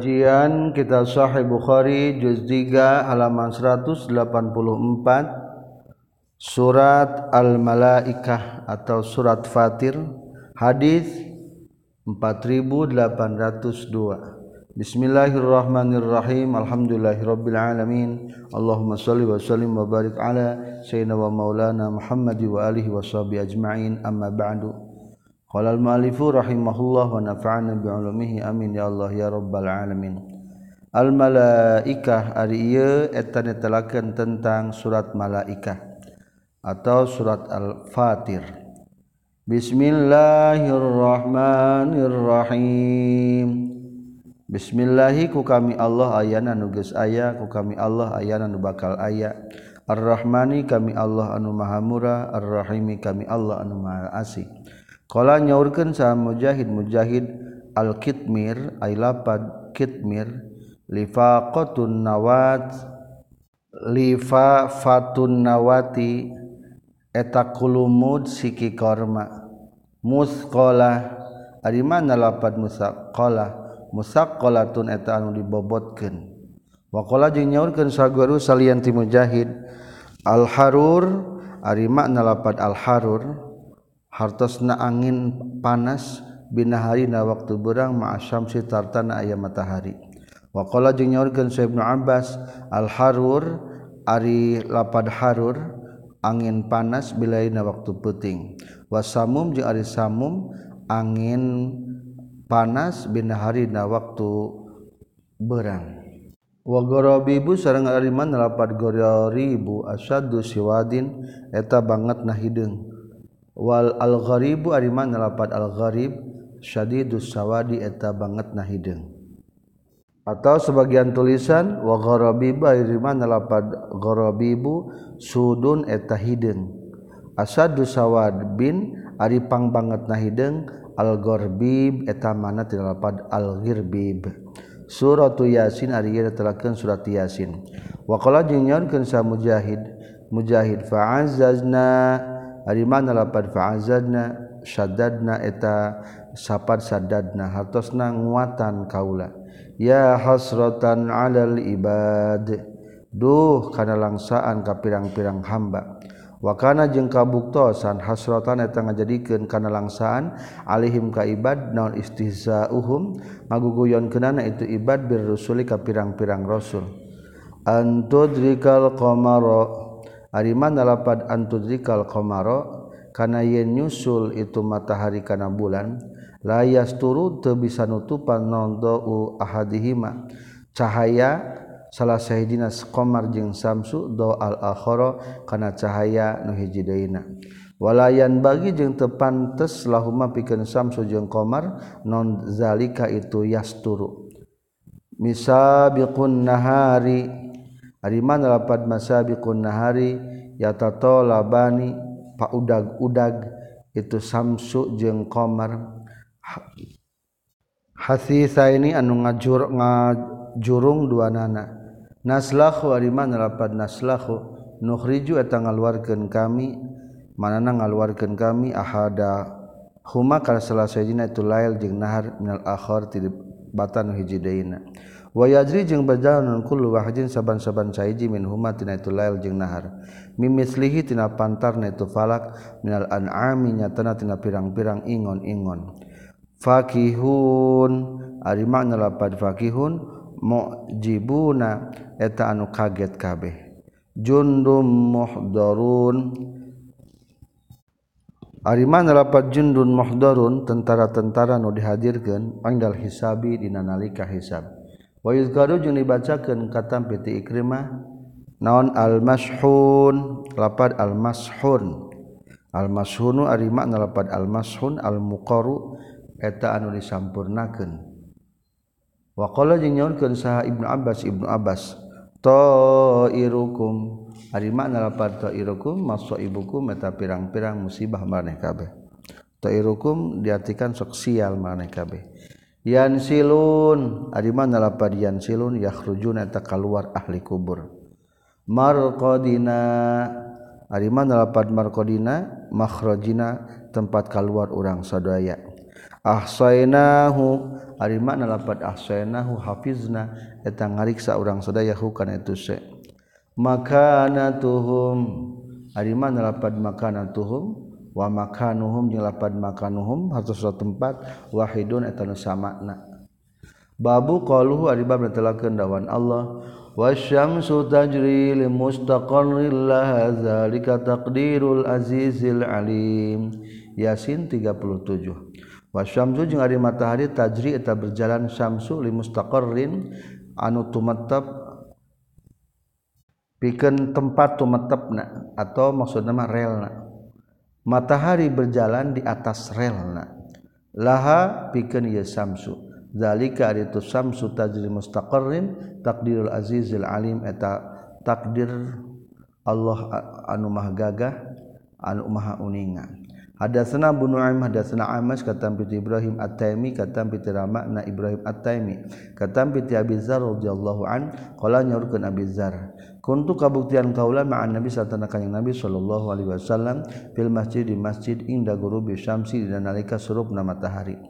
Kajian kita Sahih Bukhari juz 3 halaman 184 surat Al-Malaikah atau surat Fatir hadis 4802 Bismillahirrahmanirrahim. Alhamdulillahirabbil alamin. Allahumma shalli wa sallim wa barik ala sayyidina wa maulana Muhammad wa alihi wa sahbihi ajma'in. Amma ba'du Qala al-mu'allifu rahimahullah wa nafa'ana bi'ulumihi amin ya Allah ya rabbal alamin. Al malaikah ari ieu eta netelakeun tentang surat malaikah atau surat Al-Fatir. Bismillahirrahmanirrahim. Bismillahi ku kami Allah ayana nuges aya ku kami Allah ayana nu bakal aya. Ar-Rahmani kami Allah anu Maha Murah, Ar-Rahimi kami Allah anu Maha Asih. Kala nyaurkeun sa Mujahid Mujahid al-Kitmir ay lapad Kitmir lifaqatun nawat lifa fatun nawati eta kulumud siki korma. Muskola ari mana lapad musaqqala musaqqalatun eta anu dibobotkeun. Wa qala jeung nyaurkeun saguru salian ti Mujahid. al-Harur ari makna lapad al-Harur. hartosna angin panas binaharina waktu berang ma'asyam si tartana ayam matahari. Waqala jeung nyaurkeun sa Ibnu Abbas al harur ari lapad harur angin panas bilaina waktu puting wasamum jeung ari samum angin panas binaharina waktu berang. Wa gorobibu sareng ari man lapad goribu asyaddu siwadin eta banget na hideung wal al-gharibu ari mana lapat al-gharib syadidus sawadi eta banget na hideung atau sebagian tulisan wa gharabibu ari mana lapat gharabibu sudun eta hideung asadus sawad bin ari pang banget na hideung al-gharbib eta mana tilapat al-ghirbib. Suratu yasin ari ieu telakeun surat yasin. Waqala jeung nyaurkeun sa mujahid mujahid fa'azzazna Ari mana lapad fa'azadna sadadna eta sapad sadadna hartosna nguatan kaula. Ya hasratan alal ibad. Duh kana langsaan ka pirang-pirang hamba. Wa kana jeung kabuktosan hasratan eta ngajadikeun kana langsaan alihim ka ibad naon istihzauhum maguguyonkeunana itu ibad bir rusuli ka pirang-pirang rasul. Antudrikal qamara. Ariman lapad antudrikal qamaro kana yen nyusul itu matahari kana bulan layas turu teu bisa nutupan nondou ahadihima. Cahaya salah sahidina qamar jeung samsu do al akhara kana cahaya nu hiji walayan bagi jeung teu pantes lahuma pikeun samsu jeung qamar non zalika itu yasturu. Misabiqun nahari. Ariman lapad masabiqun nahari yata labani paudag-udag itu samsu jeung qamar hasisa ini anu ngajur ngajurung dua nana. Naslahu ariman lapad naslahu nukhriju eta ngaluarkeun kami manana ngaluarkeun kami ahada huma kala salah sajina itu lail jeung nahar minal akhir ti batan hiji deuna. wayajri jeung berjalanan kullu wahidin saban-saban saiji min huma tina itu lail jeung nahar. Mimislihi tina pantar na itu falak minal an'ami nyatana tina pirang-pirang ingon-ingon. Fakihun ari makna lapad fakihun mu'jibuna eta anu kaget kabeh. Jundum muhdarun Ari mana lapat jundun muhdarun tentara-tentara nu dihadirkeun pangdal hisabi dina nalika hisab. wayuzgaru jeung dibacakeun katam piti ikrimah naon al-mashhun? Lapad al-mashhun. Al-mashhunu ari makna lapad al-mashhun al-muqaru eta anu disampurnakeun. Wa qala jeung nyaurkeun saha Ibnu Abbas Ibnu Abbas tairukum. Ari makna lapad tairukum masaibukum eta pirang-pirang musibah maneh kabeh. Tairukum diartikan sok sial maneh kabeh. yan silun. Adiman nalapad yan silun yakhrujuna eta keluar ahli kubur. Marqadina. Mana nalapad marqadina makhrajina tempat keluar urang sadaya. Ahsainahu mana nalapad ahsainahu hafizna eta ngariksa orang sadaya hukana itu se. Makanatuhum. Adiman nalapad makanatuhum. wa makanuhum jeung lapan makanuhum hartos suatu tempat wahidun eta nu babu qaluhu ari bab netelakeun dawan Allah. Wasyamsu tajri li mustaqarril laha zalika taqdirul azizil alim. Yasin 37 wasyamsu jeung ari matahari tajri eta berjalan syamsu li mustaqarrin anu tumetep pikeun tempat tumetepna atau maksudna mah relna. matahari berjalan di atas relna. Laha pikeun ieu samsu. Zalika itu samsu tajri mustaqarrin takdirul azizil alim eta takdir Allah anu mah gagah anu maha uningan. Hadatsana Abu Nu'aim hadatsana Amas katam bi Ibrahim At-Taimi katam bi Rama na Ibrahim At-Taimi katam bi Abi Dzar radhiyallahu an qala nyaurkeun Abi Dzar kuntu kabuktian kaula ma'an Nabi satana kanjing Nabi sallallahu alaihi wasallam fil masjid di masjid inda guru bi syamsi dina nalika surupna matahari.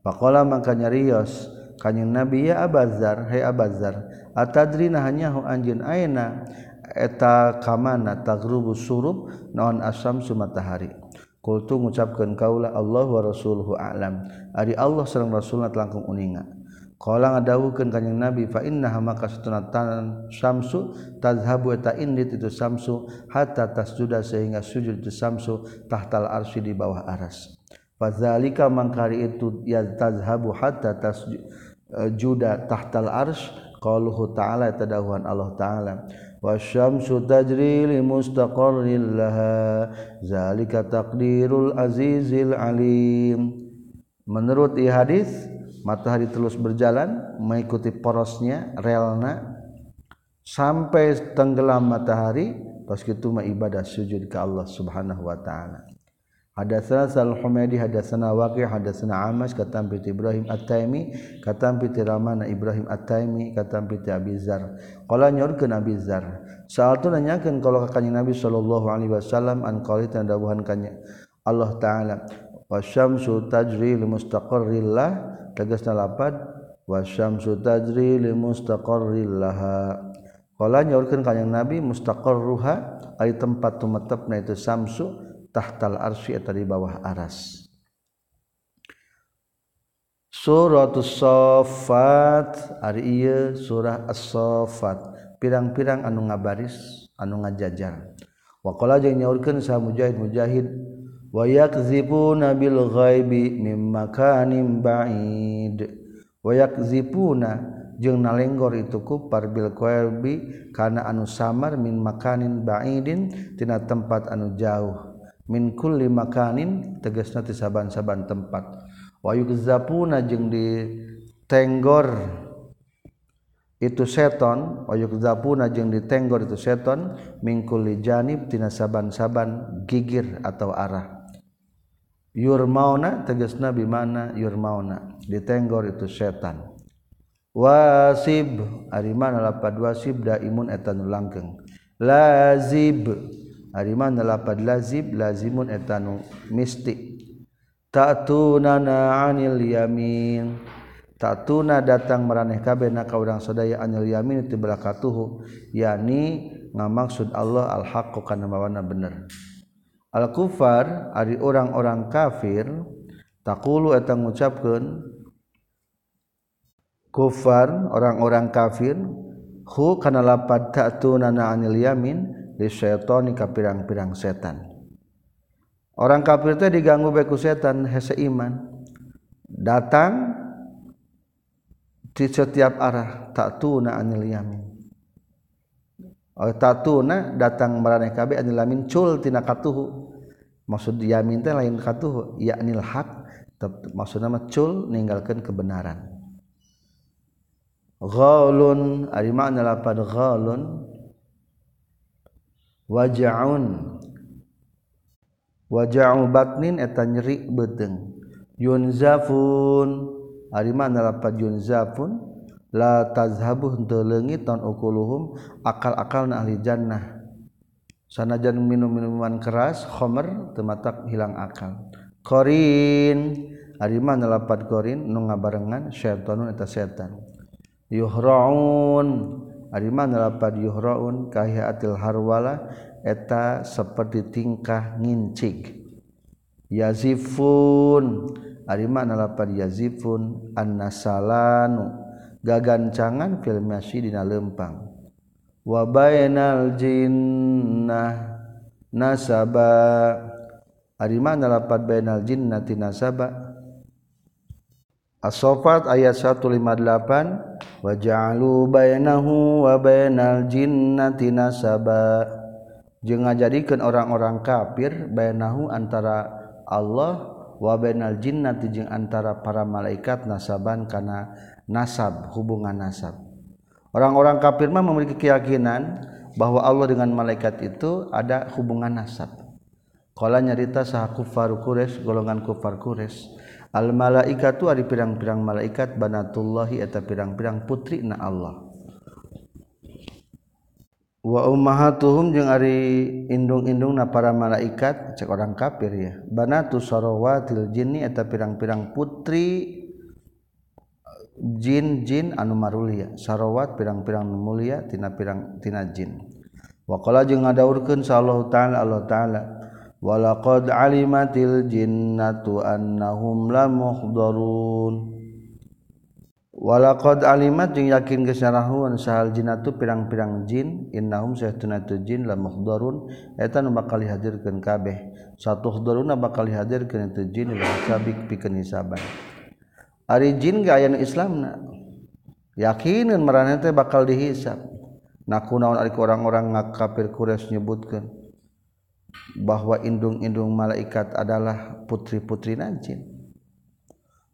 Faqala mangka nyarios kanjing Nabi ya Abazar hai Abazar atadrina hanyahu anjeun aina eta kamana tagrubu surup naon asam sumatahari kultu ngucapkeun kaula Allah wa rasuluhu a'lam. Ari Allah sareng rasulna langkung uninga qala ngadawukeun kanjing nabi fa innaha maka satunatan samsu tazhabu eta indit itu samsu hatta tasjuda sehingga sujud itu samsu tahtal arsy di bawah aras. Fadzalika mangkari itu ya tazhabu hatta tasjuda tahtal arsy qaluhu ta'ala tadawan Allah ta'ala wasyamsu tajri li mustaqarrin laha. Zalika taqdirul azizil alim. Menurut i hadis matahari terus berjalan mengikuti porosnya relna sampai tenggelam matahari terus itu ibadah sujud ke Allah Subhanahu wa taala. Hadatsana Sal-Humaydi hadatsana Waqi' hadatsana Amash katam bi Ibrahim At-Taimi katam bi Ramana Ibrahim At-Taimi katam bi Abi Dzar. Qala nyorkeun Abi Dzar. Sa'atu nanyakeun kalau ka kanjeng Nabi sallallahu alaihi wasallam an qali tandawuhan kanya Allah taala wasyamsu tajri li mustaqarrillah tegasna lapad wasyamsu tajri li mustaqarrillah. Qala nyorkeun kanjeng Nabi mustaqarruha ari tempat tumetepna itu samsu tahtal arsy eta di bawah aras. Suratus Saffat ari ieu surah As-Saffat. Pirang-pirang anu ngabaris anu ngajajar. Wa qala jeung nyaurkeun sa mujahid mujahid wa yakzibuna bil ghaibi mim makanin ba'id. Wa yakzibuna jeung nalenggor itu kupar bil ghaibi kana anu samar min makanin ba'idin tina tempat anu jauh min kulli makanin tegasna ti saban-saban tempat. Wa yukzapuna jeung ditenggor itu seton wa yukzapuna jeung ditenggor itu seton min kulli janib tina saban-saban gigir atau arah. Yurmauna tegasna bimana yurmauna di tenggor itu setan. Wasib ari mana lapad wasib daimun etan langkeng. Lazib. Mana lapad lazib lazimun etanu mistik. Taktunanaanil yamin. Taktuna datang meraneh kabeh na kau udang seaya anil yamin itu belakatuhu yakni ngamaksud Allah al-haqu kana mawana bener. Al-kufar ari orang-orang kafir takulu etang ngucapkeun kufar orang-orang kafir hu kana lapad taktunana anil yamin disyatoni ka pirang-pirang setan. Orang kafir teh diganggu beku setan hese iman. Datang di setiap arah tak tuna anil yamin. Oh, tak tuna datang maraneh kabeh anil yamin cul tina katuhu. Maksud yamin teh lain katuhu yaknil hak maksudna mah cul ninggalkeun kebenaran. Ghalun ari makna lapad ghalun wajaun. Waja'u batnin eta nyeri beteng yunzafun. Ari mana lapat yunzafun. La tazhabu henteu leungit taun ukuluhum akal-akalna ahli jannah. Sanajan minum minuman keras khamar tematak hilang akal. Qarin ari mana lapat qarin nu ngabarengan syaitanun eta setan. Yuhraun. Arima yuhraun yuhroun kahiatil harwala eta seperti tingkah ngincik yazifun. Arima nalapan yazifun annasalanu. Gagancangan fil masyi dina lempang. Wa bainal jinna nasaba. Arima nalapan bainal jinnati nasaba. As-Saffat ayat 158 wa ja'alu bainahu wa bainal jinnati nasaba. Jeung ngajadikeun orang-orang kafir bainahu antara Allah wa bainal jinnati jeung antara para malaikat nasaban kana nasab hubungan nasab. Orang-orang kafir mah memiliki keyakinan bahwa Allah dengan malaikat itu ada hubungan nasab. Qala nyarita sah kufar Quraisy golongan kufar Quraisy al malaikat ari pirang-pirang malaikat banatullahi eta pirang-pirang putri na Allah. Wa ummahatuhum jeung ari indung-indung na para malaikat cek orang kafir ya. Banatu sarawatil jinni eta pirang-pirang putri jin jin anu marulia. Sarawat pirang-pirang mulia tina pirang tina jin. Waqala jeung ngadaurkeun sallallahu taala Allah taala walaqad alimatil jinnatu annahum lamuhdharun walaqad alimat jeung yakin gesarahuan sahal jinnatu pirang-pirang jin innahum sayatunatu jin lamuhdharun eta nu bakal dihadirkeun kabeh. Satu hdharuna bakal dihadirkeun itu jin la sabik pikeun hisaban. Ari jin ge aya nu islamna yakinin teh bakal dihisab. Nakunaon ari orang-orang ngakafir Quraisy nyebutkeun? bahwa indung-indung malaikat adalah putri-putri najin.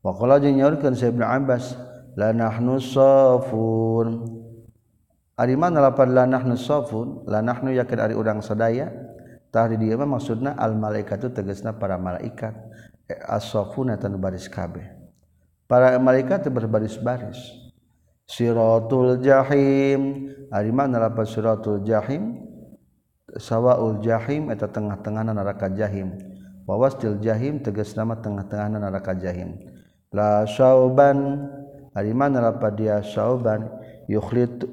Wakola jeung nyaurkeun Sa Ibnu Abbas la nahnu safun. Ari mana lapan la nahnu safun. La nahnu yakin ari urang sadaya. Tah di dieu mah maksudna al malaikatu tegasna para malaikat. E, As-safuna tan baris kabeh. Para malaikat berbaris-baris siratul jahim. Ari mana lapan siratul jahim. sawaul jahim eta tengah-tengahna neraka jahim. Wawastil jahim tegas nama tengah-tengahna neraka jahim. La sauban ari mana lapa dia sauban yukhlit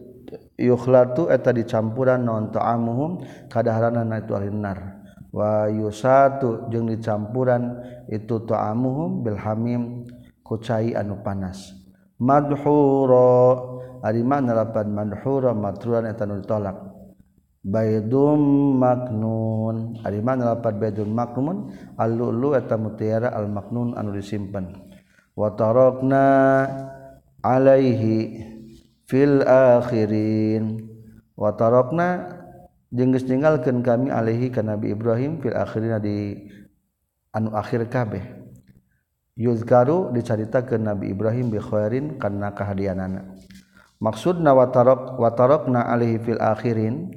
yukhlatu eta dicampuran non ta'amuhum kadaharana itu alinar wa yusatu jeung dicampuran itu ta'amuhum bil hamim kucai anu panas. Madhura ari mana lapan madhura matruan eta nu ditolak. Baydum Maknun. Ari mana lapat Baydum Maknun al-lu'lu eta mutiara al-maknun anu disimpen. Wa tarokna alaihi fil akhirin. Wa tarokna jeung geus ninggalkeun kami alaihi ke Nabi Ibrahim fil akhirin di anu akhir kabeh. Yuzkaru dicaritakeun Nabi Ibrahim bi khairin kana kahadianana. Maksudna wa tarok wa tarokna alaihi fil akhirin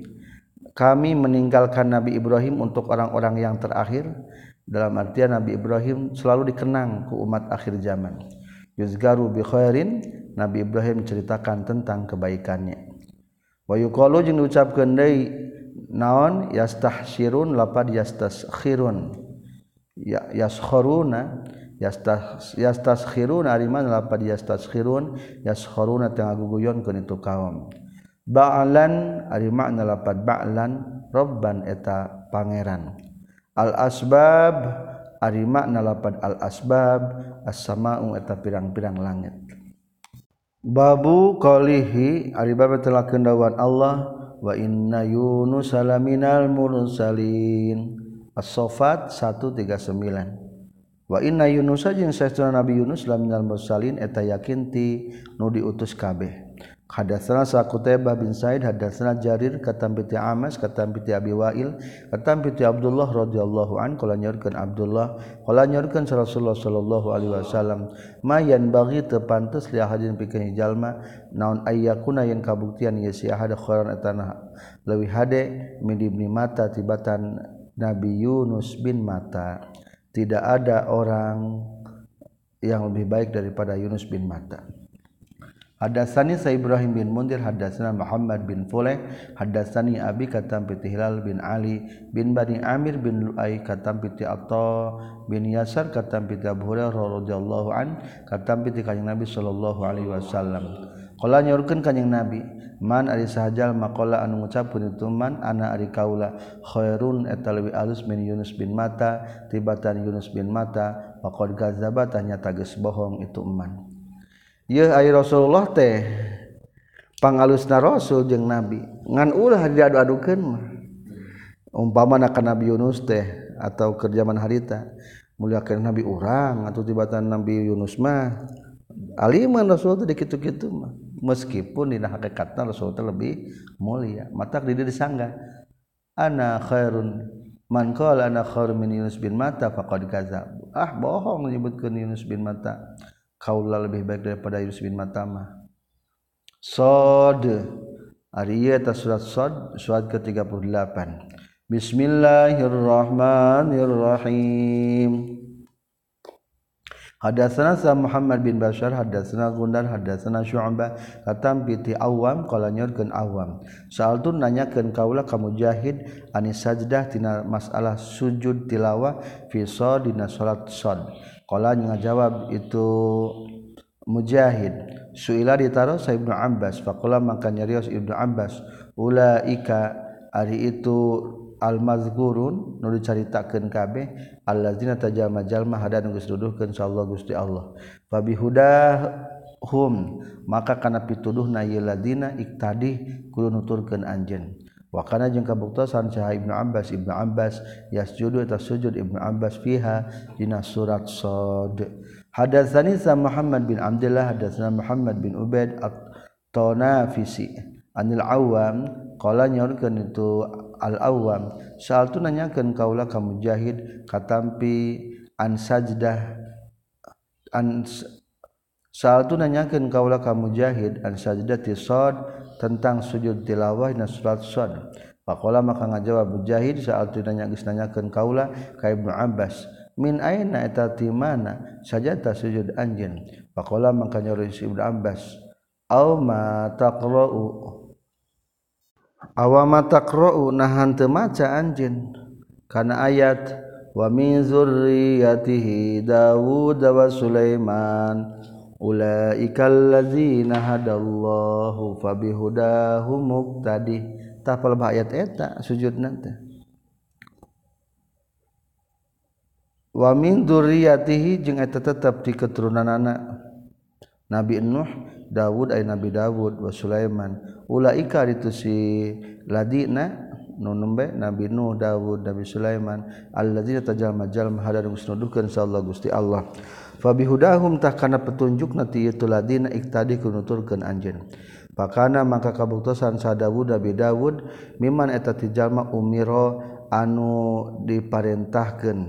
kami meninggalkan Nabi Ibrahim untuk orang-orang yang terakhir. Dalam artian Nabi Ibrahim selalu dikenang ke umat akhir zaman. Yuzkaru bi khairin Nabi Ibrahim ceritakan tentang kebaikannya. Wa yuqalu jeung diucapkeun deui naon? Yastahsirun lapad yastaskhirun ya yaskhuruna yastaskhirun ari mana lapad yastaskhirun yaskhuruna tengah guguyon itu kaum ba'lan ari makna lapat ba'lan robban eta pangeran. Al asbab ari makna lapat al asbab as-sama'u eta pirang-pirang langit. Babu qalihi ari bab telakeun dawuhan Allah wa inna yunus salaminal mursalin. As-saffat 139 wa inna yunus jeung saestuna nabi yunus laminal mursalin eta yakin ti nu diutus kabeh. Hadatsana Saqutaibah bin Said hadatsana Jarir katam piti Amas katam piti Abi Wail katam piti Abdullah radhiyallahu an qala nyorkeun Abdullah qala nyorkeun Rasulullah sallallahu alaihi wasallam mayan bagi teu pantes li hadin pikeun jalma naon ayyakuna yang kabuktian ye si ahad khairan atana. leuwih hade min ibni mata tibatan Nabi Yunus bin Mata tidak ada orang yang lebih baik daripada Yunus bin Mata Hadasani sa Ibrahim bin Mundir hadasana Muhammad bin Fuleh hadasani Abi katam piti Hilal bin Ali bin Bani Amir bin Lu'ay katam piti Atta bin Yasar katam piti Abu Hurairah radhiyallahu an katam piti kanjing Nabi sallallahu alaihi wasallam. Qala nyorkeun kanjeng Nabi man ari sahajal maqala anu ngucapkeun itu man ana ari kaula khairun eta leuwih alus min Yunus bin Mata tibatan Yunus bin Mata faqad gazaba tanya tages bohong itu man. Rasulullah teh pangalusna Rasul jeung nabi. Ngan ulah diadu-adukeun mah. Umpama ka Nabi Yunus teh atau kerjaman harita muliakeun nabi urang atau tibatan Nabi Yunus mah. Aliman Rasul teh kitu-kitu mah. Meskipun dina hakikatna Rasul teh lebih mulia. Mata di disangga. Ana khairun man qala ana khairun min Yunus bin Mata faqad kadzab ah bohong menyebutkan Yunus bin Mata kaula lebih baik daripada Yunus bin Matama Sod. Ariyah atas surat Sod surat ke-38. Bismillahirrahmanirrahim. Hadatsana sa Muhammad bin Bashar hadatsana Gundar hadatsana Syu'bah. Katam piti awam qala nyorkeun awam. Sa'altun nanyakeun kaula ka Mujahid anis sajdah tina masalah sujud tilawah fi dina salat sad Qala ngajawab itu Mujahid. Suila ditaro sa Ibnu Abbas. Faqala maka nyarios Ibnu Abbas. Ulaika ari itu al-mazkurun nu dicaritakeun kabeh allazina tajama jalma hadan nu geus duduhkeun insyaallah Gusti Allah. Fa bihudahum maka kana pituduhna ieu ladina iktadih kudu nuturkeun anjeun. Wakana jeung kabuktosan Syah Ibnu Abbas Ibnu Abbas yasjudu eta sujud Ibnu Abbas fiha dina surat Sad. Hadatsani sa Muhammad bin Abdullah hadatsana Muhammad bin Ubaid at-Tanafisi anil Awam qala nyorkeun itu al Awam sa'altu nanyakeun kaula ka Mujahid katampi an sajdah an sa'altu nanyakeun kaula ka Mujahid an sajdati sad tentang sujud tilawah na surat sad Pakola maka ngajawab Mujahid saat nanya geus nanyakeun kaula ka Ibnu Abbas min aina eta ti mana? Sajata sujud anjeun Pakola maka nyauri Ibnu Abbas aw ma taqra'u. Aw ma taqra'u nahan teu maca anjeun kana ayat wa min zurriyyatihi Dawud wa Sulaiman ulaikallazina hadallahu fabihudahum muqtadi tafal ayat eta sujud nanti wa min dzurriyyatihi jeung eta tetep di keturunanana. Nabi Nuh Dawud ay Nabi Dawud wa Sulaiman. Ulaika itu si ladina nunembe Nabi Nuh Dawud Nabi Sulaiman alladzina tajalma jalma hadar musnudukeun insyaallah Gusti Allah. Fabihudahum takana tah kana petunjuk nati itu ladina iktadi kunuturkeun anjeun. Pakana maka kabuktosan sa Dawud Nabi Dawud miman eta ti jalma umiro anu diparentahkeun.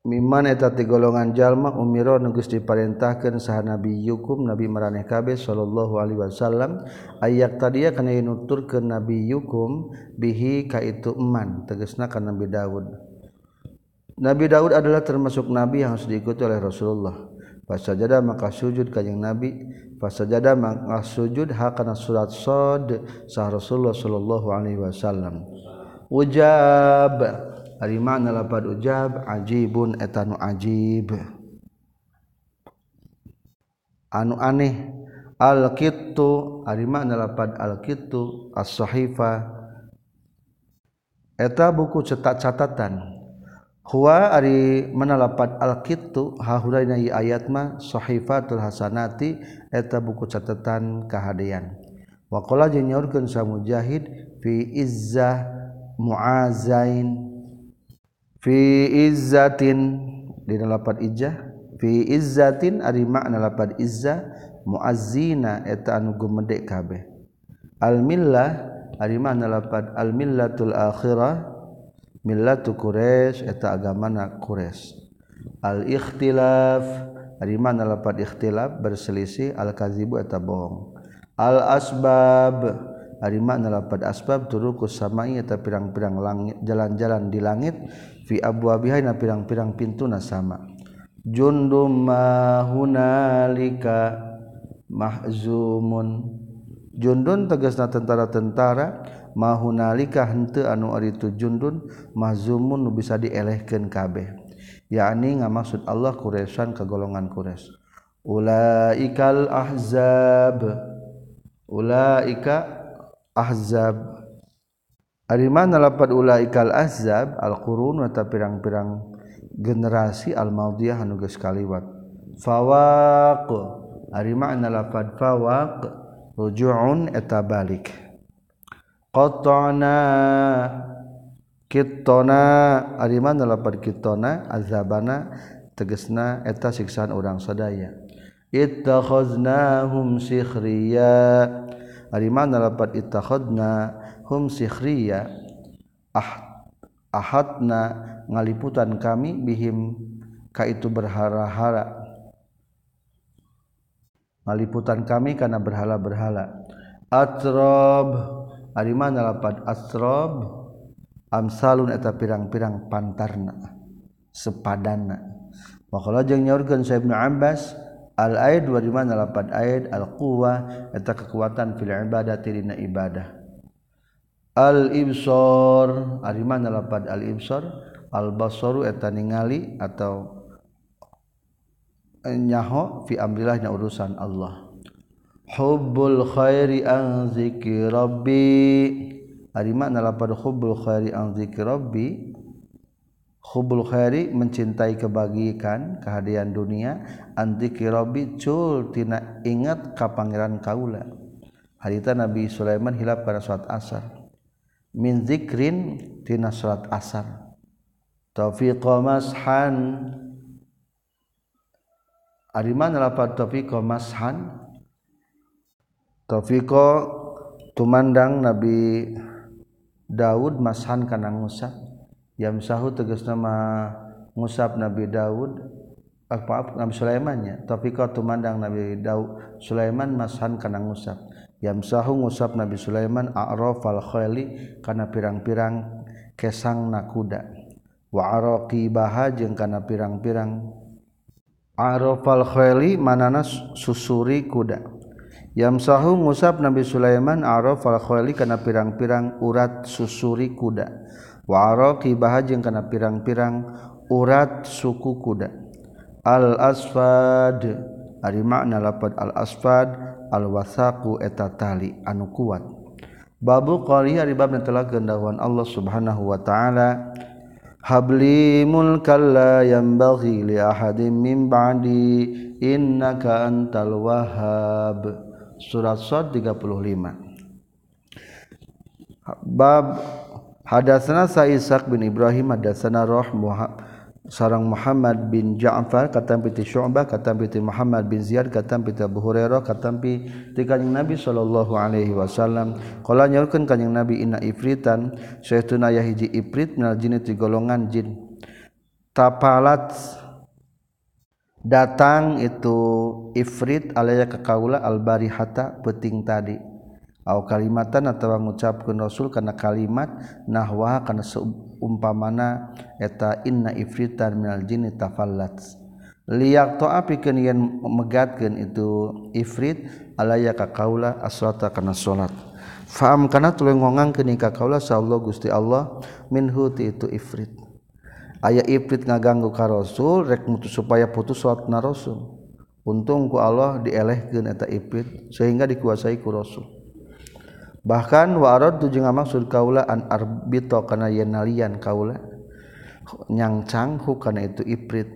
Miman eta ti golongan jalma umiro nugus diperintahkan sah nabi yukum nabi maraneh kabeh sallallahu alaihi wasallam ayak tadia kana nutur ke nabi yukum bihi ka itu eman tegasna ka nabi Daud. Nabi Daud adalah termasuk nabi yang harus diikuti oleh Rasulullah. Fasajada maka sujud kanjing nabi. Fasajada maka sujud hakana surat sad sah Rasulullah sallallahu alaihi wasallam. Ujab. ari Arima lapad ujab ajibun etanu ajib. Anu aneh al kitu ari alkitu lapad al kitu as-sahifa. Eta buku cetak catatan huwa ari menalapat alkitu hahurana ieu ayat ma sahifatul hasanati eta buku catatan kahadean waqala jeung nyaurkeun sa mujahid fi izzah muazain. fi izzatin dina lapad ijah fi izzatin ari makna lapad izza muazzina eta anu gumedek kabeh. Al millah ari makna lapad al millatul akhirah millatu quraisy eta agamana quraisy al ikhtilaf ari makna lapad ikhtilaf berselisih al kazibu eta bohong. Al asbab Arima nalapad asbab turuku samaiyata pirang-pirang langit jalan-jalan di langit fi abwabiha na pirang-pirang pintuna sama. Jundum hunalika mahzumun. Jundun tegasna tentara-tentara mahunalika henteu anu ari itu jundun mahzumun nu bisa dielehkeun kabeh. Yakni ngamaksud Allah Quraisyan ka golongan Quraisy. Ulaikal ahzab. Ulaika ahzab. Ari mana lapad ulaikal ahzab? Al-qurun atau pirang-pirang generasi al-maudiyah anu geus kaliwat. Fawaq. Ari makna lapad fawaq? Ruju'un eta balik. Qatana. Kitona ari mana lapad kitona azabana. Tegesna eta siksaan orang sadaya. Ittakhaznahum sikhriya ari mana lapat ittakhadna hum sikhriya. Ah, ahadna ngaliputan kami bihim ka itu berhara-hara ngaliputan kami karena berhala-berhala. Atrob ari mana lapat atrob amsalun eta pirang-pirang pantarna sepadana. Maka lajeng nyorkeun Syekh Ibnu Abbas ayat di mana lapan ayat al-quwa eta kekuatan fil ibadah tirina ibadah. Al-ibsor ari mana lapan al-ibsor al-basaru eta ningali atau nyaho fi amrilahnya urusan Allah. Hubbul khairi an zikri rabbi. Ari mana lapan hubbul khairi an zikri rabbi hubul khairi mencintai kebagikan kehadiran dunia. Anti kirobi cul tina ingat ka pangeran kaula. Harita Nabi Sulaiman hilap pada salat asar min zikrin tina salat asar taufiqa mashan. Ari mana lapat taufiqa mashan? Taufiqa tumandang Nabi Daud mashan kana ngusap yamsahu tegas nama ngusap Nabi Daud apa Nabi Sulaimannya tapi kau tumandang Nabi Daud Sulaiman mashan kana ngusap yamsahu ngusap Nabi Sulaiman a'raf al khayli kana pirang-pirang kesang nakuda. Wa araqi jeung kana pirang-pirang. A'raf al khayli manana susuri kuda yamsahu musab Nabi Sulaiman araf fal khayli kana pirang-pirang urat susuri kuda. Wa araqibah jeung kana pirang-pirang urat suku kuda. Al asfad ari makna lapad al asfad al wasaqu eta tali anu kuat. Babu qali ari bab telah gendawan Allah Subhanahu wa taala. Habli mulkal la yanbaghi li ahadin min ba'di innaka antal wahhab. surat Sad 35 bab hadasana Sa'isak bin Ibrahim hadasana Roh Muhammad sarang Muhammad bin Ja'far katam piti Syu'bah katam piti Muhammad bin Ziyad katam piti Abu Hurairah katam piti kanjing Nabi sallallahu alaihi wasallam. Qala nyaurkeun kanjing Nabi inna ifritan saytuna yahiji ifrit minal jinni ti golongan jin. Tapalat datang itu ifrit alaya kekaula al-barihata peting tadi. Au kalimatan atawa ngucapkeun rasul kana kalimat nahwa kana seumpamana eta inna ifritan minal jinni tafallat. Liyak to api yen megatkeun itu ifrit alaya kakaula as-salata kana salat. Faham kana tuluy ngongangkeun ka kaula sallallahu gusti Allah minhu itu ifrit. aya ifrit ngaganggu ka rasul rek mutu supaya putus suatna rasul. Untung ku Allah dielehkeun eta ifrit sehingga dikuasai ku rasul. Bahkan warad tu jeung maksud kaula an arbito kana yen nalian kaula. Nyangcang hu kana itu ifrit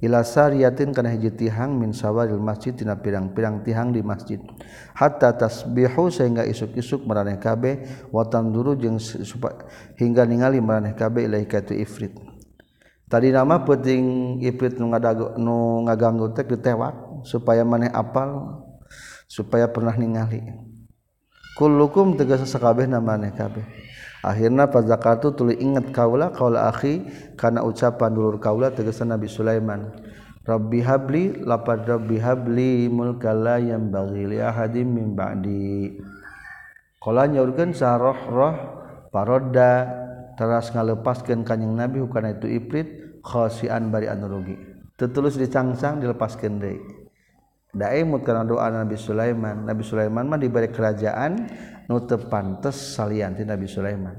ila sariyatin kana hiji tihang min sawaril masjid tina pirang-pirang tihang di masjid. Hatta tasbihu sehingga isuk-isuk maraneh kabeh. Wa tanduru jeung hingga ningali maraneh kabeh ilaahi ka itu ifrit tadi nama penting ifrit nu ngadago nu ngaganggu teh ditewak supaya maneh apal supaya pernah ningali. Kullukum tegas sakabeh namanya kabeh. Akhirnya pas zakatu tuli ingat kaula kaula akhi karena ucapan dulur kaula tegas Nabi Sulaiman. Rabbi habli lapad Rabbi habli mulkala yang bagi li ahadim min ba'di. Kala nyaurkeun saroh roh paroda teras ngalepaskan kanyang nabi karena itu iprit khosian bari anu rugi. Tertulis dicangsang dilepaskan deui daimut karena doa Nabi Sulaiman. Nabi Sulaiman mah diberi kerajaan nu teu pantes salian ti Nabi Sulaiman.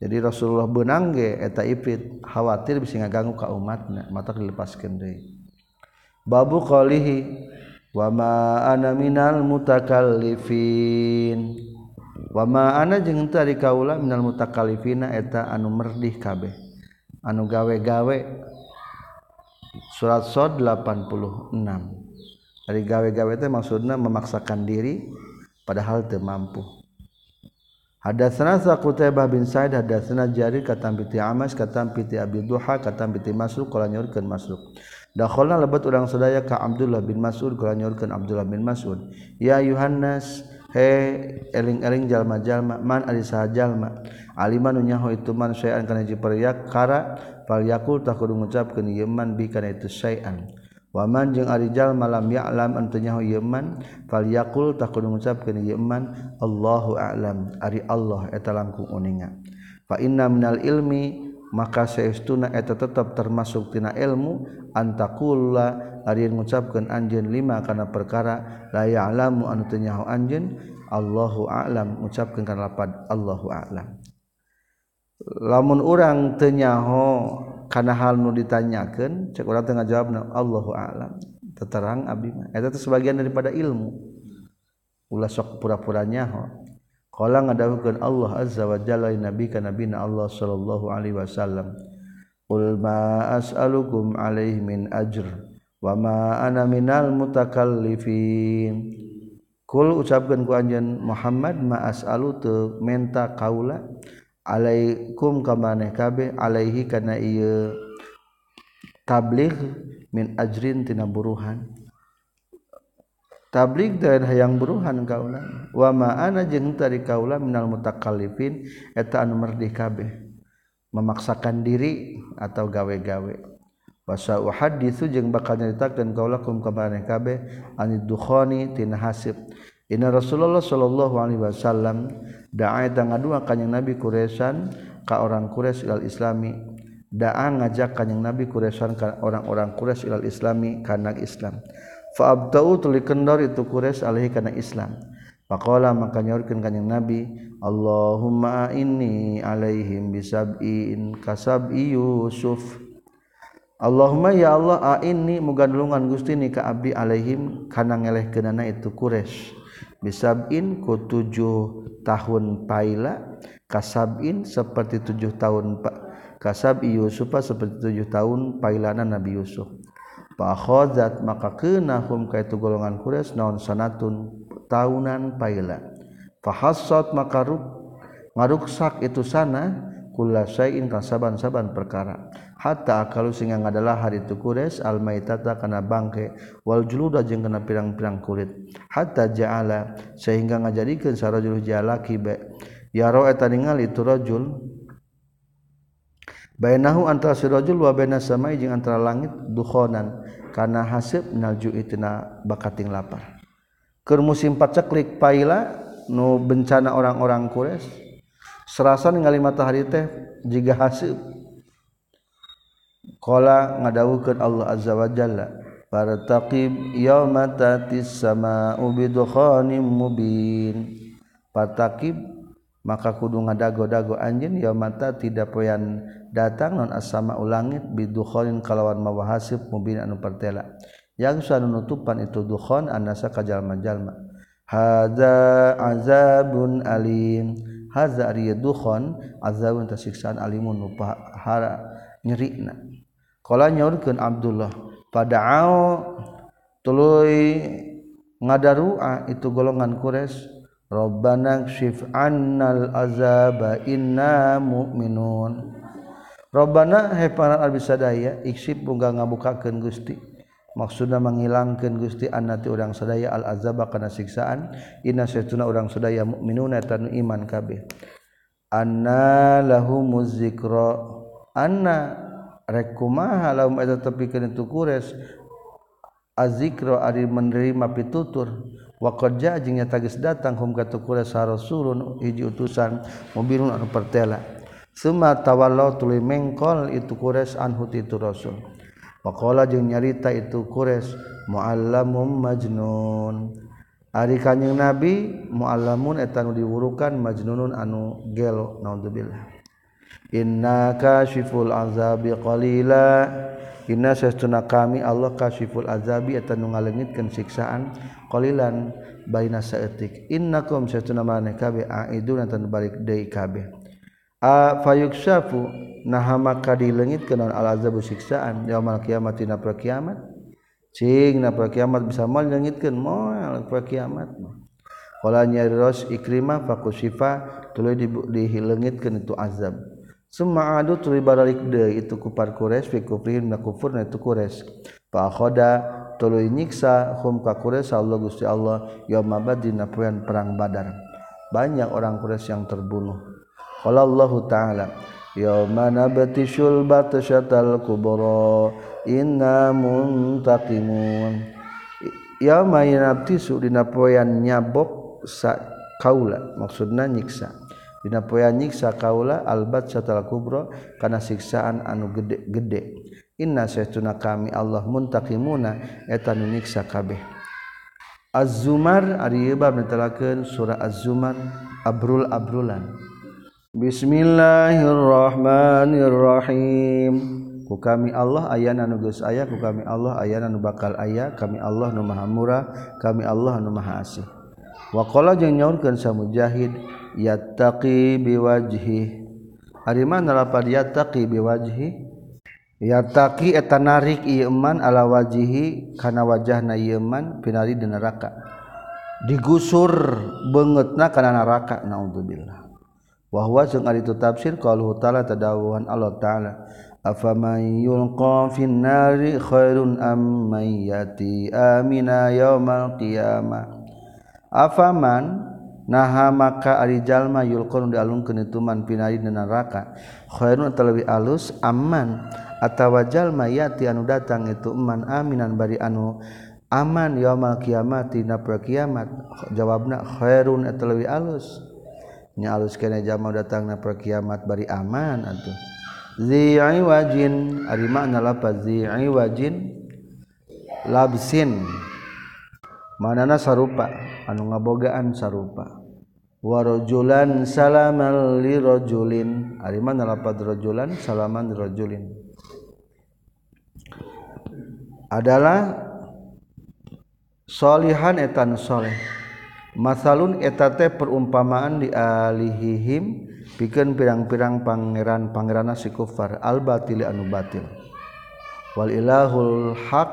Jadi Rasulullah benang ge eta iprit khawatir bisa ngaganggu ka umatna mata dilepaskan deui babu qalihi wa ma ana minal mutakallifin. wamaana jeung tadi kaula minal mutakalifina eta anu merdih kabeh. Anu gawe-gawe. Surat sod 86 dari gawe-gawe teh maksudna memaksakan diri padahal teu mampu. Hadatsana Qutaibah bin Sa'id hadatsana Jarir katam piti Amas katam piti Abi Duha katam piti Masruq qala nyorkeun Masruq. Dakhalna lebat urang sadaya ka Abdullah bin Mas'ud qala nyorkeun Abdullah bin Mas'ud. Ya Yohanes he eling-eling jalma-jalma man ari saha jalma. Aliman nyaho itu man sayan kana hiji peryak kara fal yakul tak kudu ngucapkeun ieu man bi kana itu sayan wa man jeung ari jalma lam ya'lam antu nyaho ieu man fal yaqul tak kudu ngucapkeun ieu man Allahu a'lam. Ari Allah eta langkung uninga. Fa inna minal ilmi maka seestuna eta tetap termasuk tina ilmu antaqulla ari ngucapkeun anjeun lima kana perkara la ya'lamu anu teu nyaho anjeun Allahu a'lam ngucapkeun kana lapad Allahu a'lam. Lamun urang teu nyaho kana hal nu ditanyakeun cek urang teu ngajawabna Allahu a'lam. Teterang abdi mah. Eta teh sebagian daripada ilmu. Ulah sok pura-pura nyaho. Kala ngadawukeun Allah azza wa jalla nabi ka nabina Allah sallallahu alaihi wasallam. Qul ma as'alukum alaihi min ajr wa ma ana minal mutakallifin. Kul ucapkeun ku anjeun Muhammad ma as'alu teu menta kaula alaikum ka maneh kabeh alaihi kana ieu tabligh min ajrin tina buruhan. tablik dan hayang buruhan kaula wa ma ana jeung tari kaula minal mutakalifin eta anu merdih kabeh. Memaksakan diri atau gawe-gawe. Bahasa uhaditsu jeung bakal nyaritakeun kaula kum kabeh kabeh anid dukhani tina hasib. Inna Rasulullah sallallahu alaihi wasallam da'a ngadua kanjing Nabi Quraisyan ka orang Quraisy ilal Islami. Da'a ngajak kanjing Nabi Quraisyan ka orang-orang Quraisy ilal Islami kana Islam. Fa abtau tuli kendor itu Quraisy alaihi kana Islam. Faqala maka nyaurkeun kanjing Nabi Allahumma inni alaihim bisab'in kasab'i Yusuf. Allahumma ya Allah a muga nulungan Gusti ni ka abdi alaihim kana ngelehkeunana itu Quraisy bisabin ku tujuh tahun paila kasabin seperti tujuh tahun kasab Yusuf seperti tujuh tahun pailana Nabi Yusuf Fakhozat maka kenahum ka itu golongan Quraisy naon sanatun tahunan paila. Fahassat maka ruk, ngaruksak itu sana kulla syai'in kasaban-saban perkara. Hatta kalau singa ngadalah hari itu kures almaitata kana bangke wal juluda jeung kana pirang-pirang kulit. Hatta ja'ala sehingga ngajadikeun sarajul jalaki be. Ya eta ningali itu rajul Bainahu antara sirajul wa baina samai jeung antara langit dukhonan kana hasib nalju itina bakating lapar. Keur musim paceklik paila nu bencana orang-orang Quraisy serasa ningali matahari teh jiga hasib. Qala ngadawukeun Allah azza wa jalla Partaqib yawma tatis sama'u bidukhanin mubin. Partaqib maka kudu ngadago-dago anjin ya mata tidak poyan datang non asama ulangit bidukholin kalawan mawahasib mubin anu pertela yang suanu nutupan itu dukhon anasa kajalma-jalma hadza azabun alim. Hadza ari dukhon azabun tasiksaan alimun nu nyerina qala nyaurkeun Abdullah pada'au tuluy ngadarua itu golongan Quraisy. Robbana syif annal azaba inna mu'minun. Robbana hai para abdi sadaya iksib bunga ngabukakeun Gusti. Maksudna menghilangkan Gusti annati urang sadaya al azaba kana siksaan. Inna saytuna urang sadaya mu'minuna tanu iman kabeh. Anna lahumuz zikra. Anna rek kumaha lahum eta tepikeun itu kures. Azikra ari menerima pitutur. waja jnya tagis datang humkatukura sarosulun hiji utusan mobilun anu pertela. Summa tawallau tuli mengkol itu kures anhu itu rasul. Pakola jeung nyarita itu kures muallamun majnun. Ari kanjing nabi muallamun eta nu diwurukan majnunun anu gelo naudzubillah. inna kasyiful azabi qalila. Inna sesuna kami Allah kasyiful azabi eta nungalengitkan siksaan siksaan qalilan baina Inna innakum sesuna mane kabe? Aidun atan balik deui kabe. A fayuksafu naha maka dilengitkeun naon al azabu siksaan? Yaumul kiamat dina pra kiamat? Cing na pra kiamat bisa mal dilengitkeun moal mal kiamat. Kalau nyari ros ikrimah fakusifa tului dihilengitkeun itu azab summa adu tuluy baralik deui itu kupar Quraisy fi kufrihim na kufurna itu Quraisy. Fa khoda tuluy nyiksa hum ka Quraisy Allah Gusti Allah yauma badina perang Badar. Banyak orang Quraisy yang terbunuh. Allahu ta'ala yo mana betisul batasyatal kuboro innamun takimun ya mayinabtisu dina poyan nyabok sa kaula maksudna nyiksa Dina poean nyiksa kaula albat satal kubro kana siksaan anu gede-gede. Inna saytuna kami Allah muntaqimuna eta nu nyiksa kabeh. Az-Zumar ari bab netelakeun surah Az-Zumar abrul abrulan. Bismillahirrahmanirrahim. Ku kami Allah ayana nu geus aya ku kami Allah ayana nu bakal aya kami Allah nu maha murah kami Allah nu maha asih. Wa qala jeung nyaurkeun sa mujahid yattaqi biwajhi. Ari mana lapad yattaqi biwajhi? Yattaqi eta narik ieu man ala wajhi kana wajahna ieu man pinari di neraka. Digusur beungeutna kana neraka naudzubillah bahwa itu tafsir kalau taala tadawuhan Allah taala afaman yulqa finnari khairun am yati amina yaumal qiyamah afaman naha maka ari jalma yulqon dialungkeun itu man pinari neraka. Khairun talawi alus aman. Atawa jalma yati anu datang itu man aminan bari anu aman yaumal kiamat dina poe kiamat. Jawabna khairun talawi alus. Nya alus kana jama datang na poe kiamat bari aman atuh. Zi'i wajin ari makna lapaz zi'i wajin labsin. Manana sarupa anu ngabogaan sarupa. Warojulan salaman lirojulin ari mana lapad rojulan salaman lirojulin adalah solihan etan soleh. Masalun etate perumpamaan dialihihim piken pirang-pirang pangeran pangerana si kufar. Al-batil anu batil. Wal ilahul haq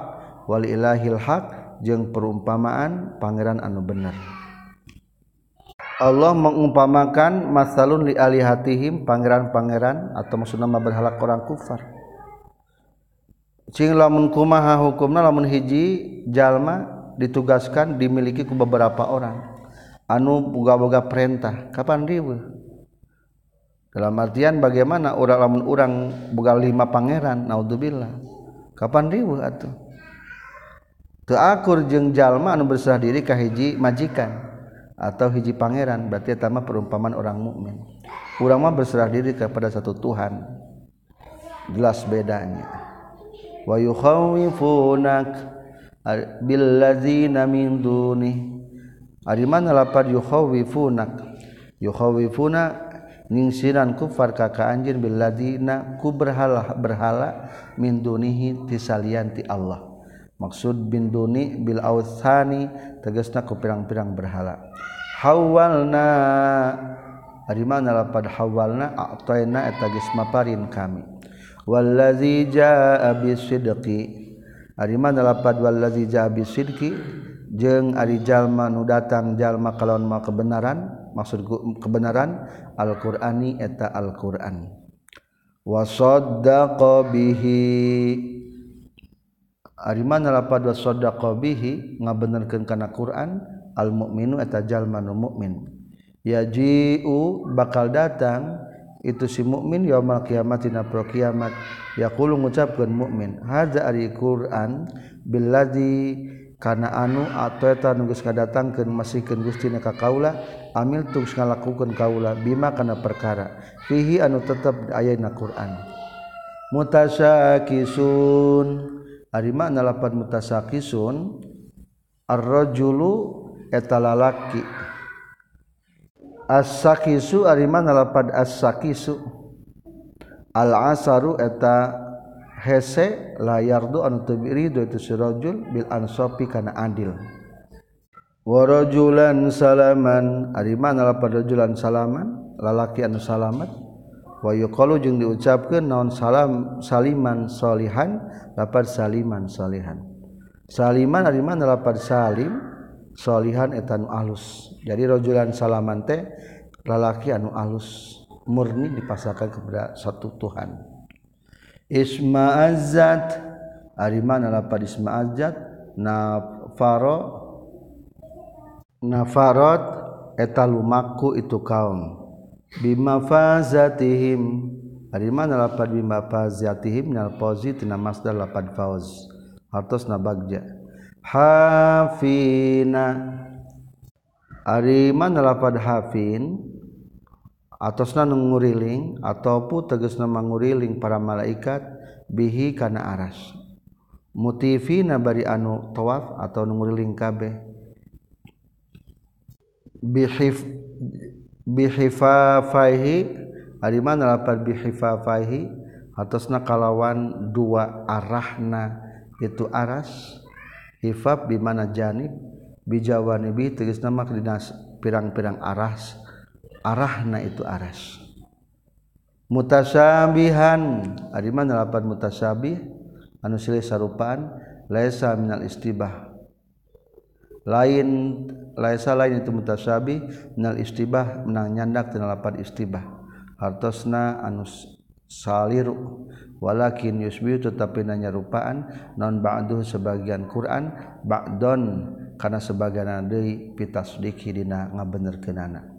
wal ilahil haq jeung perumpamaan Pangeran anu bener. Allah mengumpamakan masalun li alihatihim pangeran-pangeran atau maksud nama berhalak orang kufar. Cing lamun kumaha hukumna lamun hiji jalma ditugaskan dimiliki ku beberapa orang. Anu boga-boga perintah kapan riwe? Dalam artian bagaimana orang lamun orang boga lima pangeran naudzubillah. Kapan riwe atuh? teakur jeung jalma anu berserah diri ka hiji majikan atau hiji pangeran berarti tama perumpamaan orang mukmin. Orang mah berserah diri kepada satu Tuhan. Jelas bedanya. Wa yukhawifunak billadzina min duni. Ari mana lapar yukhawifunak yukhawifuna ningsiran kufar ka ka anjeun billadzina ku berhala berhala min dunihi tisalianti Allah. maksud binduni Bil Authani tegasna ku pirang-pirang berhala. Hawalna ari mana lapad hawalna a'tayna eta geus maparin kami. Wallazi jaa bisidqi ari mana lapad wallazi jaa bisidqi jeung ari jalma nu datang jalma kalawan ma kebenaran maksud kebenaran alqurani eta alquran. wa saddaqa bihi. Arimanpadaqbihi ngabenerkeun kana Quran almukminu etajallma mukmin yajiu bakal datang itu si mukmin yaumul kiamat dina pro kiamat. Yaqulu ngucapkeun mukmin hadza ari Quran billadzi kana anu ataeta nu geus kadatangkeun masihkeun Gusti na ka kaula amil tu geus ngalakukeun kaula bima kana perkara. Fihi anu tetep aya dina Quran. Mutasyakisun Arima nalapan mutasakisun arrojulu eta lalaki. As-sakisu arima nalapan as-sakisu. Al-asaru eta hese layardu anu tebiridu itu sirajul bil ansopi kana adil warajulan salaman arima nalapan rajulan salaman lalaki anu salamat. Wahyu jeung diucapkan naon salam saliman solihan? Lapar saliman solihan. Saliman hariman lapar salim? Solihan etanu alus. Jadi rojulan salaman teh lalaki anu alus murni dipasarkan kepada satu Tuhan. Isma azat mana lapar isma azat nafaro nafarot etalumaku itu kaum. bimafazatihim. Ari mana lapad bimafazatihim? Nal fauzi tina masdar lapad fauz. Hartos nabagja hafina. Ari mana lapad hafin? Atosna nguriling atopu tegasna manguriling para malaikat bihi kana aras. Mutifina bari anu tawaf atau nguriling kabeh. Bihif bihifafahi ari mana lapar bihifafahi atasna kalawan dua arahna itu aras hifab bi mana janib bijawanibi nama makna pirang-pirang aras arahna itu aras. Mutasabihan ari mana lapar mutasabih anu silih sarupaan laisa minal istibah. Lain laisa lain itu mutasabih minal istibah menang nyandak tina lapan istibah. Hartosna anu saliru. Walakin yusbi tetapi nanya rupaan non ba'du sebagian Quran ba'don karena sebagian deui pitasdiki dina ngabenerkeunana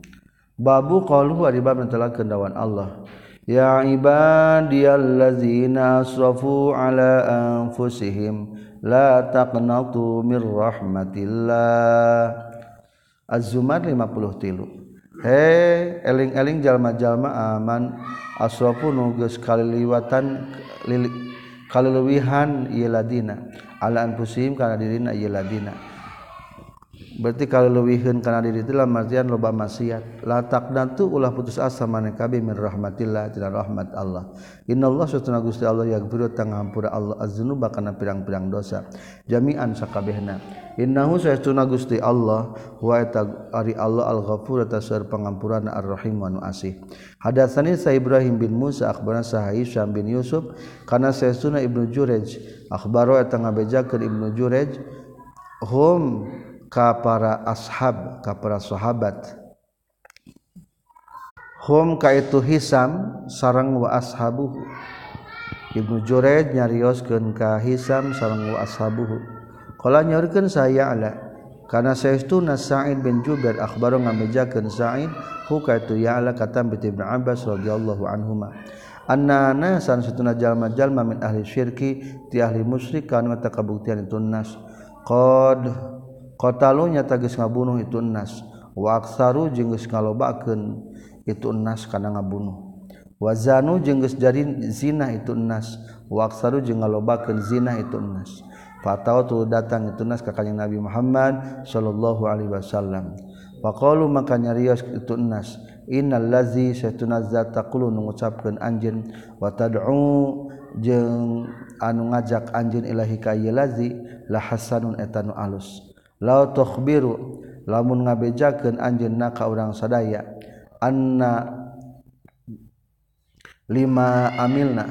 babu qalu bab telah kendawan Allah. Ya ibadiyallazina asrafu ala anfusihim la taqnatu mir rahmatillah. Az-Zumar 53 He eling-eling jalma-jalma aman. Asrofu nugas kaliliwatan kaliluwihan ieu ladina ala anfusihim kana dirina ieu ladina berarti kalau leuwihkeun kana diri teh marjian loba maksiat. La taqnatu ulah putus asa maneh kabeh min rahmatillah tina rahmat Allah. Innallaha satuna Gusti Allah yaghfiru tang ngampura Allah az-dzunuba kana pirang-pirang dosa. Jami'an sakabehna. Innahu satuna Gusti Allah wa eta ari Allah al-ghafur eta saur pangampurana ar-rahim wa asih hadatsani sa Ibrahim bin Musa akhbarana sa Hisham bin Yusuf kana satuna Ibnu Jurej akhbaro eta ngabejakeun Ibnu Jurej hum para ashab ka para sahabat. Home ka itu hisam sarang wa ashabu Ibnu Jured nyarioskeun ka hisam sarang wa ashabuhu. Qala nyaurkeun saya ala kana saestuna Sa'id bin Jubair akhbaro ngamejakeun Sa'id? Hu ka itu ya ala kata bi Ibnu Abbas radhiyallahu anhuma. Anna nasan satuna jalma-jalma min ahli syirki ti ahli musyrik kana kabuktian itu nas. Qad kotalunya tagis ngabunuh itu nas. Waksaru jenggus ngalobakeun itu nas kana ngabunuh. Wazanu jenggus jadi zina itu nas. Waksaru jeung ngalobakeun zina itu nas. Fatau tu datang itu nas ka kanjing Nabi Muhammad sallallahu alaihi wasallam. Faqalu maka nyarios itu nas innal ladzi satuna zataqulu ngucapkeun anjeun wa tad'u jeung anu ngajak anjeun ilahi ka lazi la hasanun etanu alus. la tohbiru lamun ngabejakeun anjeun na ka urang sadaya anna lima amilna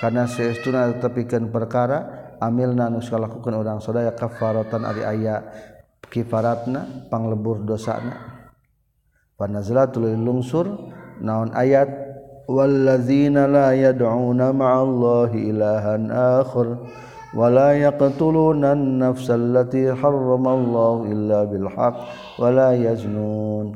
karena saestuna tetepikeun perkara amilna nu salakukeun urang sadaya kafaratan ari aya kifaratna panglebur dosana. Panazlatul lungsur naon ayat? Wallazina la yad'una ma'allahi ilahan akhar. ولا يقتلون النفس التي حرم الله إلا بالحق ولا يزنون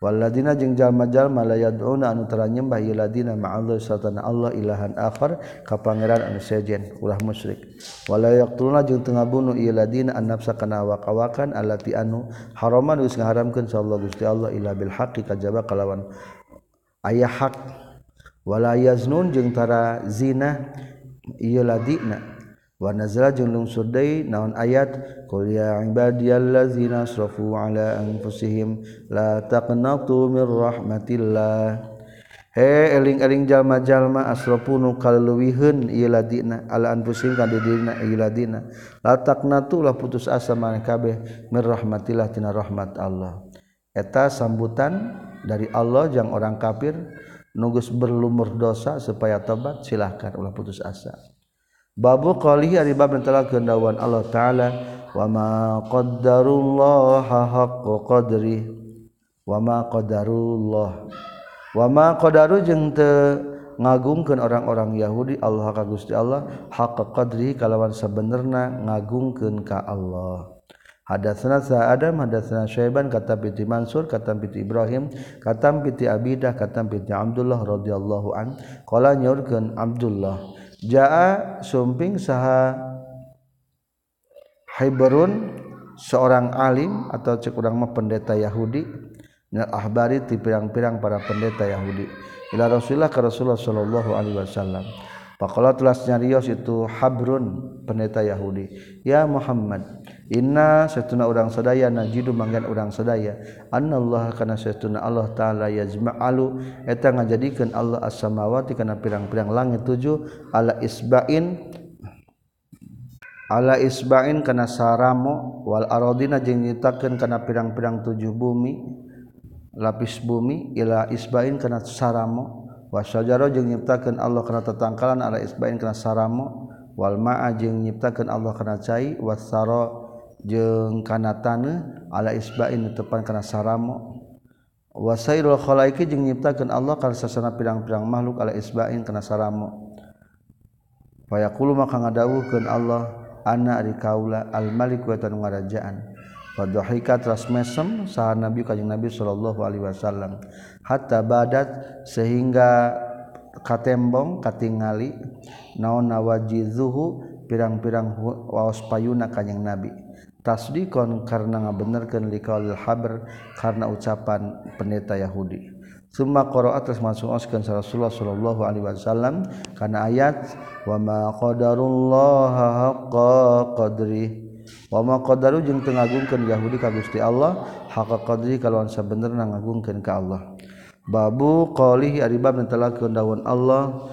Waladina jeung jalma-jalma la yad'una anu tara nyembah iladina ma'allah satan Allah ilahan akhar ka pangeran anu sejen ulah musyrik. Wala yaqtuluna jeung teu ngabunuh iladina annafsa kana waqawakan allati anu haraman geus ngaharamkeun sallallahu Gusti Allah ila bil haqqi kajaba kalawan aya hak. Wala yaznun jeung tara zina ieu ladina. Wa nazala jeung lungsur deui naon ayat qul ya ibadiyallazina asrafu ala anfusihim la taqnatu mir rahmatillah. He eling-eling jalma-jalma asrafu nu kaleuwihun ieu ladina ala anfusihim ka dirina ieu ladina. La taqnatu putus asa kabeh mir rahmatillah tina rahmat Allah. Eta sambutan dari Allah jang orang kafir nugus berlumur dosa supaya tobat silahkan. Ulah putus asa. Babu qalihi ari bab telah dawan Allah taala. Wa ma qaddarullah haqqo qadri. Wa ma qadarullah wa ma qadaru jeung teu ngagungkeun orang-orang Yahudi Allah ka Gusti Allah haqqa qadri kalawan sabenerna ngagungkeun ka Allah. Hadatsana sa Adam hadatsana Syaiban kata piti Mansur kata piti Ibrahim kata piti Abidah kata piti Abdullah radhiyallahu an. Qala nyaurkeun Abdullah jaa sumping saha Hibrun seorang alim atau cek urang mah pendeta Yahudi ahbari di pirang-pirang para pendeta Yahudi ila Rasulullah ke Rasulullah sallallahu alaihi wasallam. Pakola telah itu habrun pendeta Yahudi. Ya Muhammad Inna setuna orang sadaya najidu manggan orang sadaya. Annallaha kana setuna Allah taala yajma'alu eta ngajadikeun Allah as-samawati kana pirang-pirang langit tujuh. Ala isba'in ala isba'in kana saramo wal aradina jeung nyitakeun kana pirang-pirang tujuh bumi lapis bumi. Ila isba'in kana saramo wasajaro jeung nyiptakeun Allah kana tetangkalan. Ala isba'in kana saramo wal ma'a jeung nyiptakeun Allah kana cai wasaro jeung kana taneuh ala isbain tepan kana saramo. Wasairul khalaiki jeung nyiptakeun Allah kana sasana pirang-pirang makhluk ala isbain kana saramo. Fayaqulu maka ngadawuhkeun Allah ana ari kaula al malik wa tanu ngarajaan. Fadhahika tras mesem saha nabi kanjeng nabi sallallahu alaihi wasallam. Hatta badat sehingga katembong katingali naon nawajizuhu pirang-pirang waos payuna kanjeng nabi. tasdikon karena ngabenerkeun liqaulil habar karena ucapan pendeta Yahudi. Summa qara'a terus masungoskeun Rasulullah sallallahu alaihi wasallam kana ayat wa ma qadarullaha haqqa qadri wa ma qadaru jeung teu ngagungkeun Yahudi ka Gusti Allah haqqa qadri kalawan sabenerna ngagungkeun ka Allah. Babu qalihi ari bab mentelakeun daun Allah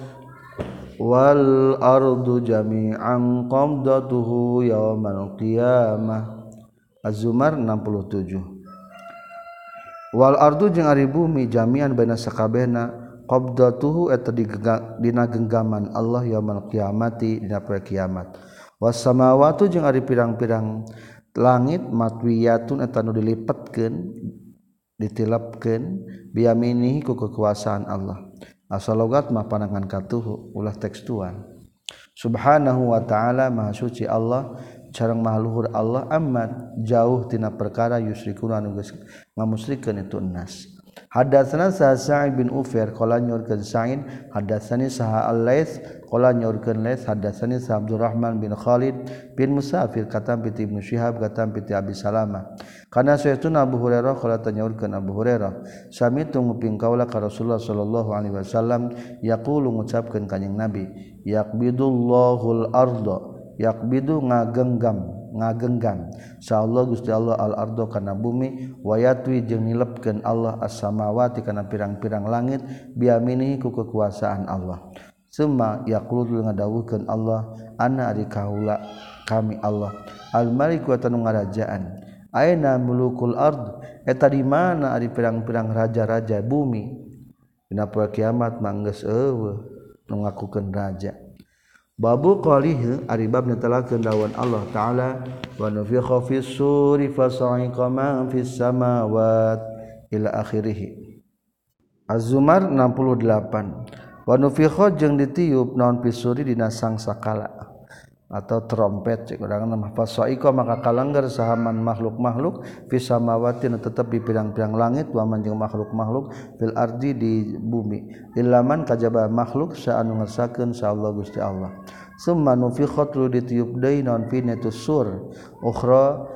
wal ardu jami'an qabdatuhu yawmal qiyamah. Az-Zumar 67 Wal ardu jeung ari bumi jami'an baina sakabehna qabdatuhu eta dina genggaman Allah yawmal qiyamati dina poe kiamat. Was samawati jeung ari pirang-pirang langit matwiyatun eta nu dilipetkeun ditilapkeun biaminihi ku kekuasaan Allah. asalogat mah panangan katuhu ulah tekstuan. Subhanahu wa ta'ala maha suci Allah sareng maha luhur Allah amat jauh tina perkara yusrikuna nu geus ngamusrikeun itu enas. Hadatsana Sa'id bin Ufair qala nyurkeun Sa'id hadatsani Saha Al-Lais qala nyurkeun Lais hadatsani Sa Abdurrahman bin Khalid bin Musafir katam piti Ibnu Syihab katam piti Abi Salamah. Kana saytuna Abu Hurairah qala tanyurkeun Abu Hurairah sami tunguping kaula ka Rasulullah sallallahu alaihi wasallam yaqulu ngucapkeun kanjing Nabi yaqbidullahul arda yaqbidu ngagenggam ngagenggam Saallah Gusti Allah al-ardo kana bumi wayatwi jeung nilepkeun Allah as-samawati kana pirang-pirang langit biamini ku kekuasaan Allah. Summa yaqulu ngadawuhkeun Allah ana ari kaula kami Allah al-malik wa tanu ngarajaan aina mulukul ard eta di mana ari pirang-pirang raja-raja bumi? Dina poe kiamat manggeus eueuh nu ngakukeun raja. babu qalihi ari bab netelakeun dawan Allah taala wa nufikha fis suri fasa'iqa man fis samawat ila akhirih. Az-Zumar 68 wa nufikha jeung ditiup naon fis suri dina sangsakala. atau trompet cek urang nama fasaika maka kalengger sahaman makhluk-makhluk fisamawati tetep di pirang-pirang langit wa manjing makhluk-makhluk fil ardi di bumi. Ilaman kajaba makhluk saanu ngersakeun sa Allah Gusti Allah. Summa nufikhat lu ditiup deui naon fi sur. Ukhra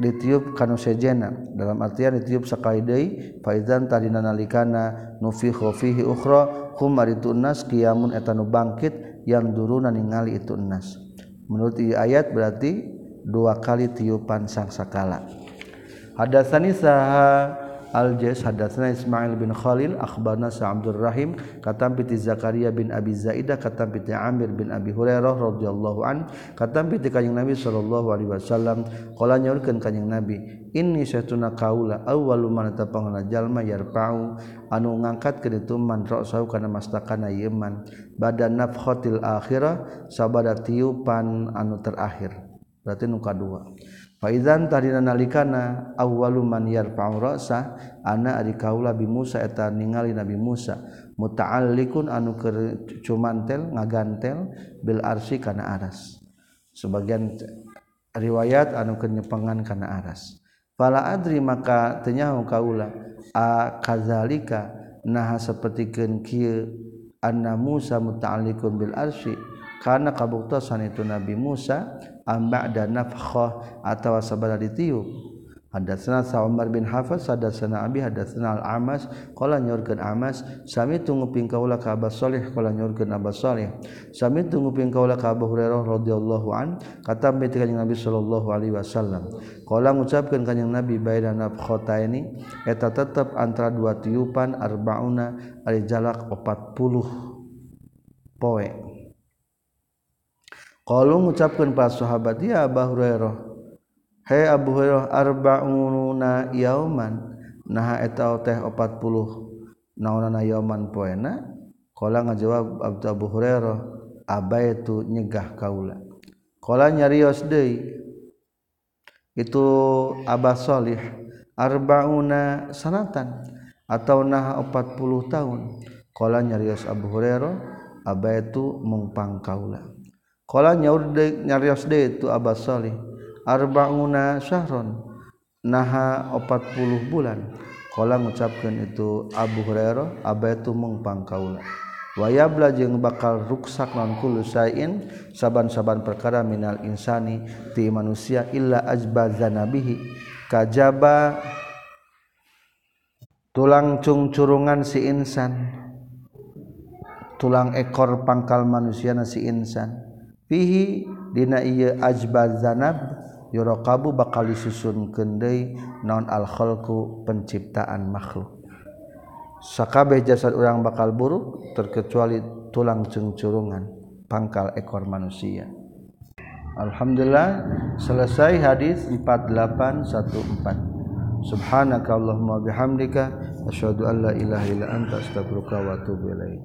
ditiup kanu sejena. Dalam artian ditiup sakali deui fa idzan tadina nalikana nufikhu fihi ukhra hum aritu nas qiyamun eta nu bangkit yang duruna ningali itu nas menurut ayat berarti dua kali tiupan sangsakala. Hadatsani saha Aljas hadatsana Ismail bin Khalil akhbarna sa Abdul Rahim katam piti Zakaria bin Abi Zaidah katam piti Amir bin Abi Hurairah radhiyallahu an katam piti kanjing Nabi sallallahu alaihi wasallam. Qala nyaurkeun kanjing Nabi inni satuna kaula awwalu man tapangna jalma yarfa'u. Anu ngangkat ka ditu man ra'sau kana mastakana yeman badan nafkhatil akhirah sabada tiupan anu terakhir. Berarti nu kadua Faizan tarina nalikana awwalu man yarfa'u ra'sa ana ari kaula bi Musa eta ningali Nabi Musa muta'alliqun anu keur cumantel ngagantel bil arsy kana aras. Sebagian riwayat anu keur nyepengan kana aras. Fala adri maka teu nyaho kaula a kazalika naha sapertikeun kieu anna Musa muta'alliqun bil arsy kana kabuktosan itu Nabi Musa amba dan nafkhah atau sabada ditiup. Hadatsana Sa'umar bin Hafaz hadatsana Abi hadatsana Al-Amas qala nyurkeun Amas sami tunguping kaula ka Abbas Shalih qala nyurkeun Abbas Shalih. Sami tunguping kaula ka Abu Hurairah radhiyallahu an kata bi kanjing Nabi sallallahu alaihi wasallam. Qala ngucapkeun kanjing Nabi baina nafkhataini eta tetep antara dua tiupan arbauna ari jalak 40 poe. Kalau mengucapkan pas sahabat ya Abu Hurairah Hei Abu Hurairah arba'una yauman. Nah eta teh 40 naonana yauman poena Kala ngajawab Abu Hurairah abai itu nyegah kaula. Kala nyarios deui itu Abah Salih arba'una sanatan atau nah 40 tahun. Kala nyarios Abu Hurairah abai itu mungpang kaula Kala nyaurde nyarios de itu Abbas Salih arbauna syahron. Naha 40 bulan. Kala ngucapkeun itu Abu Hurairah aba itu mengpang kaula. Wa jeung bakal ruksak non kulusain saban-saban perkara minal insani ti manusia illa ajbaza nabihi kajaba tulang cungcurungan si insan. Tulang ekor pangkal manusia si insan fihi dina ieu ajbazanab yurokabu bakal disusun kendai non al khalqu penciptaan makhluk. Sakabeh jasad orang bakal buruk terkecuali tulang cengcurungan pangkal ekor manusia. Alhamdulillah selesai hadis 4814 Subhanaka Allahumma bihamdika asyhadu an la ilaha illa anta astaghfiruka wa atubu ilaik